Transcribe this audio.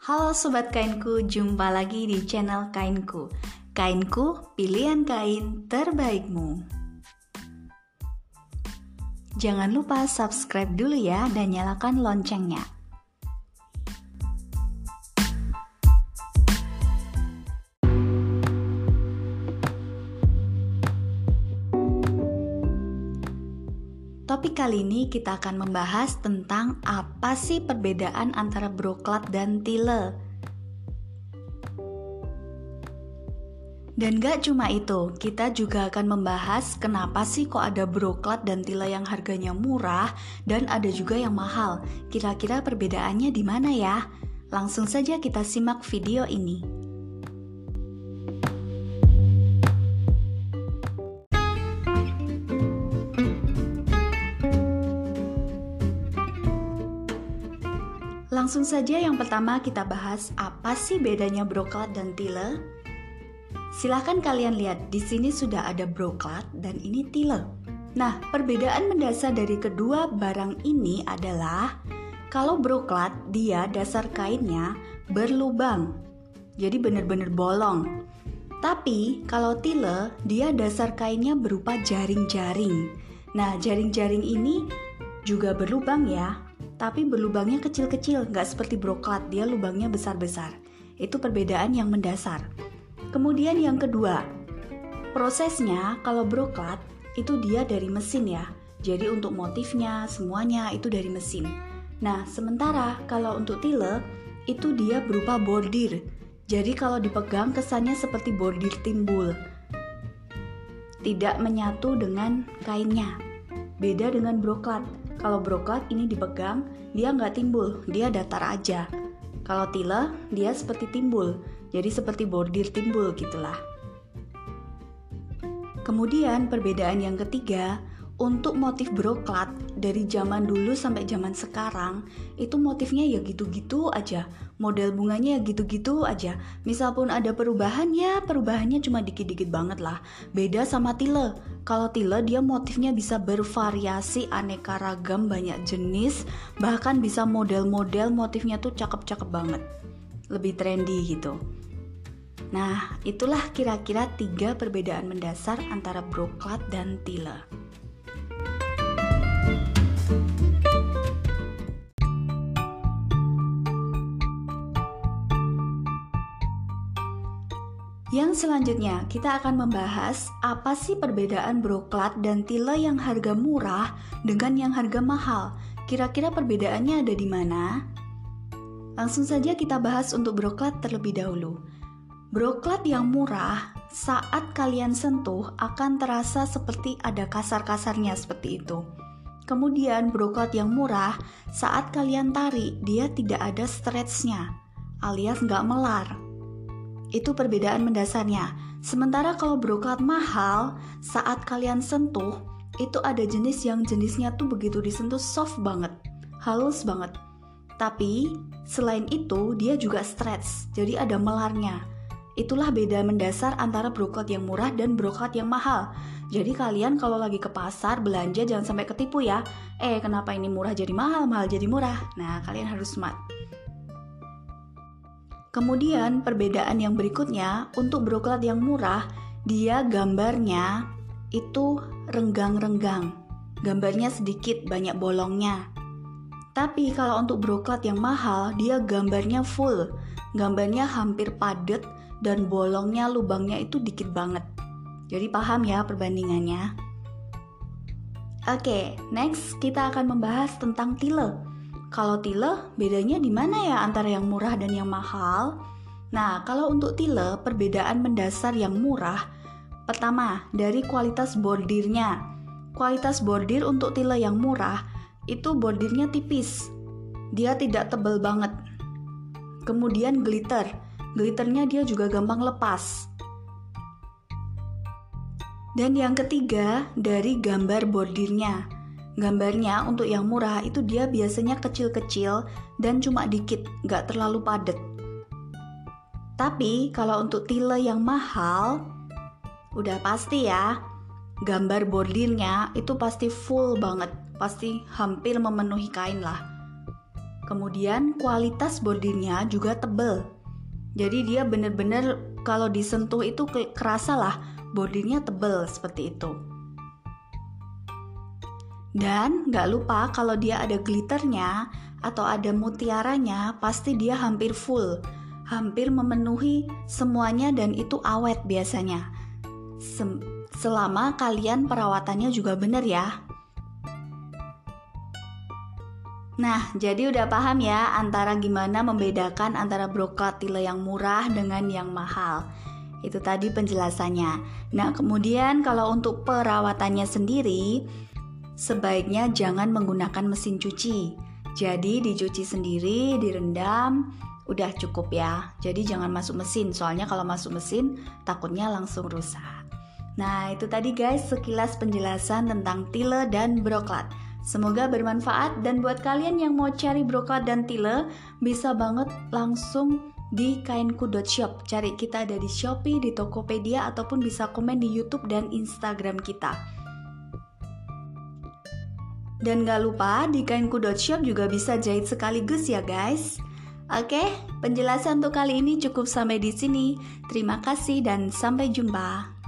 Halo Sobat Kainku, jumpa lagi di channel Kainku. Kainku, pilihan kain terbaikmu. Jangan lupa subscribe dulu ya dan nyalakan loncengnya Topik kali ini kita akan membahas tentang apa sih perbedaan antara broklat dan tile. Dan gak cuma itu, kita juga akan membahas kenapa sih kok ada broklat dan tile yang harganya murah dan ada juga yang mahal. Kira-kira perbedaannya di mana ya? Langsung saja kita simak video ini. Langsung saja yang pertama kita bahas apa sih bedanya broklat dan tile. Silahkan kalian lihat di sini sudah ada broklat dan ini tile. Nah, perbedaan mendasar dari kedua barang ini adalah kalau broklat dia dasar kainnya berlubang. Jadi benar-benar bolong. Tapi kalau tile dia dasar kainnya berupa jaring-jaring. Nah, jaring-jaring ini juga berlubang ya, tapi berlubangnya kecil-kecil, nggak seperti broklat, dia lubangnya besar-besar. Itu perbedaan yang mendasar. Kemudian yang kedua, prosesnya kalau broklat itu dia dari mesin ya. Jadi untuk motifnya semuanya itu dari mesin. Nah, sementara kalau untuk tile itu dia berupa bordir. Jadi kalau dipegang kesannya seperti bordir timbul. Tidak menyatu dengan kainnya. Beda dengan broklat. Kalau broklat ini dipegang, dia nggak timbul, dia datar aja. Kalau tila, dia seperti timbul, jadi seperti bordir timbul gitulah. Kemudian perbedaan yang ketiga, untuk motif broklat dari zaman dulu sampai zaman sekarang itu motifnya ya gitu-gitu aja. Model bunganya ya gitu-gitu aja. Misal pun ada perubahan ya perubahannya cuma dikit-dikit banget lah. Beda sama tile. Kalau tile dia motifnya bisa bervariasi aneka ragam banyak jenis bahkan bisa model-model motifnya tuh cakep-cakep banget. Lebih trendy gitu. Nah, itulah kira-kira tiga perbedaan mendasar antara broklat dan tile. Yang selanjutnya, kita akan membahas apa sih perbedaan broklat dan tile yang harga murah dengan yang harga mahal. Kira-kira perbedaannya ada di mana? Langsung saja kita bahas untuk broklat terlebih dahulu. Broklat yang murah saat kalian sentuh akan terasa seperti ada kasar-kasarnya seperti itu. Kemudian broklat yang murah saat kalian tarik dia tidak ada stretchnya alias nggak melar. Itu perbedaan mendasarnya. Sementara kalau broklat mahal, saat kalian sentuh, itu ada jenis yang jenisnya tuh begitu disentuh soft banget, halus banget. Tapi selain itu dia juga stretch, jadi ada melarnya. Itulah beda mendasar antara broklat yang murah dan broklat yang mahal. Jadi kalian kalau lagi ke pasar belanja jangan sampai ketipu ya. Eh kenapa ini murah jadi mahal, mahal jadi murah? Nah kalian harus smart. Kemudian perbedaan yang berikutnya untuk broklat yang murah, dia gambarnya itu renggang-renggang. Gambarnya sedikit banyak bolongnya. Tapi kalau untuk broklat yang mahal, dia gambarnya full. Gambarnya hampir padat dan bolongnya lubangnya itu dikit banget. Jadi paham ya perbandingannya. Oke, next kita akan membahas tentang tile. Kalau tile, bedanya di mana ya antara yang murah dan yang mahal? Nah, kalau untuk tile, perbedaan mendasar yang murah, pertama, dari kualitas bordirnya. Kualitas bordir untuk tile yang murah, itu bordirnya tipis. Dia tidak tebal banget. Kemudian glitter. Glitternya dia juga gampang lepas. Dan yang ketiga, dari gambar bordirnya. Gambarnya untuk yang murah itu dia biasanya kecil-kecil dan cuma dikit, nggak terlalu padat. Tapi kalau untuk tile yang mahal, udah pasti ya, gambar bordirnya itu pasti full banget, pasti hampir memenuhi kain lah. Kemudian kualitas bodinya juga tebel. Jadi dia bener-bener kalau disentuh itu kerasa lah bodinya tebel seperti itu. Dan gak lupa kalau dia ada glitternya atau ada mutiaranya, pasti dia hampir full, hampir memenuhi semuanya dan itu awet biasanya. Sem selama kalian perawatannya juga benar ya. Nah, jadi udah paham ya antara gimana membedakan antara brokat tile yang murah dengan yang mahal. Itu tadi penjelasannya. Nah, kemudian kalau untuk perawatannya sendiri, sebaiknya jangan menggunakan mesin cuci. Jadi dicuci sendiri, direndam, udah cukup ya. Jadi jangan masuk mesin, soalnya kalau masuk mesin takutnya langsung rusak. Nah, itu tadi guys sekilas penjelasan tentang tile dan broklat. Semoga bermanfaat dan buat kalian yang mau cari broklat dan tile bisa banget langsung di kainku.shop. Cari kita ada di Shopee, di Tokopedia ataupun bisa komen di YouTube dan Instagram kita. Dan gak lupa di kainku.shop juga bisa jahit sekaligus ya guys. Oke, penjelasan untuk kali ini cukup sampai di sini. Terima kasih dan sampai jumpa.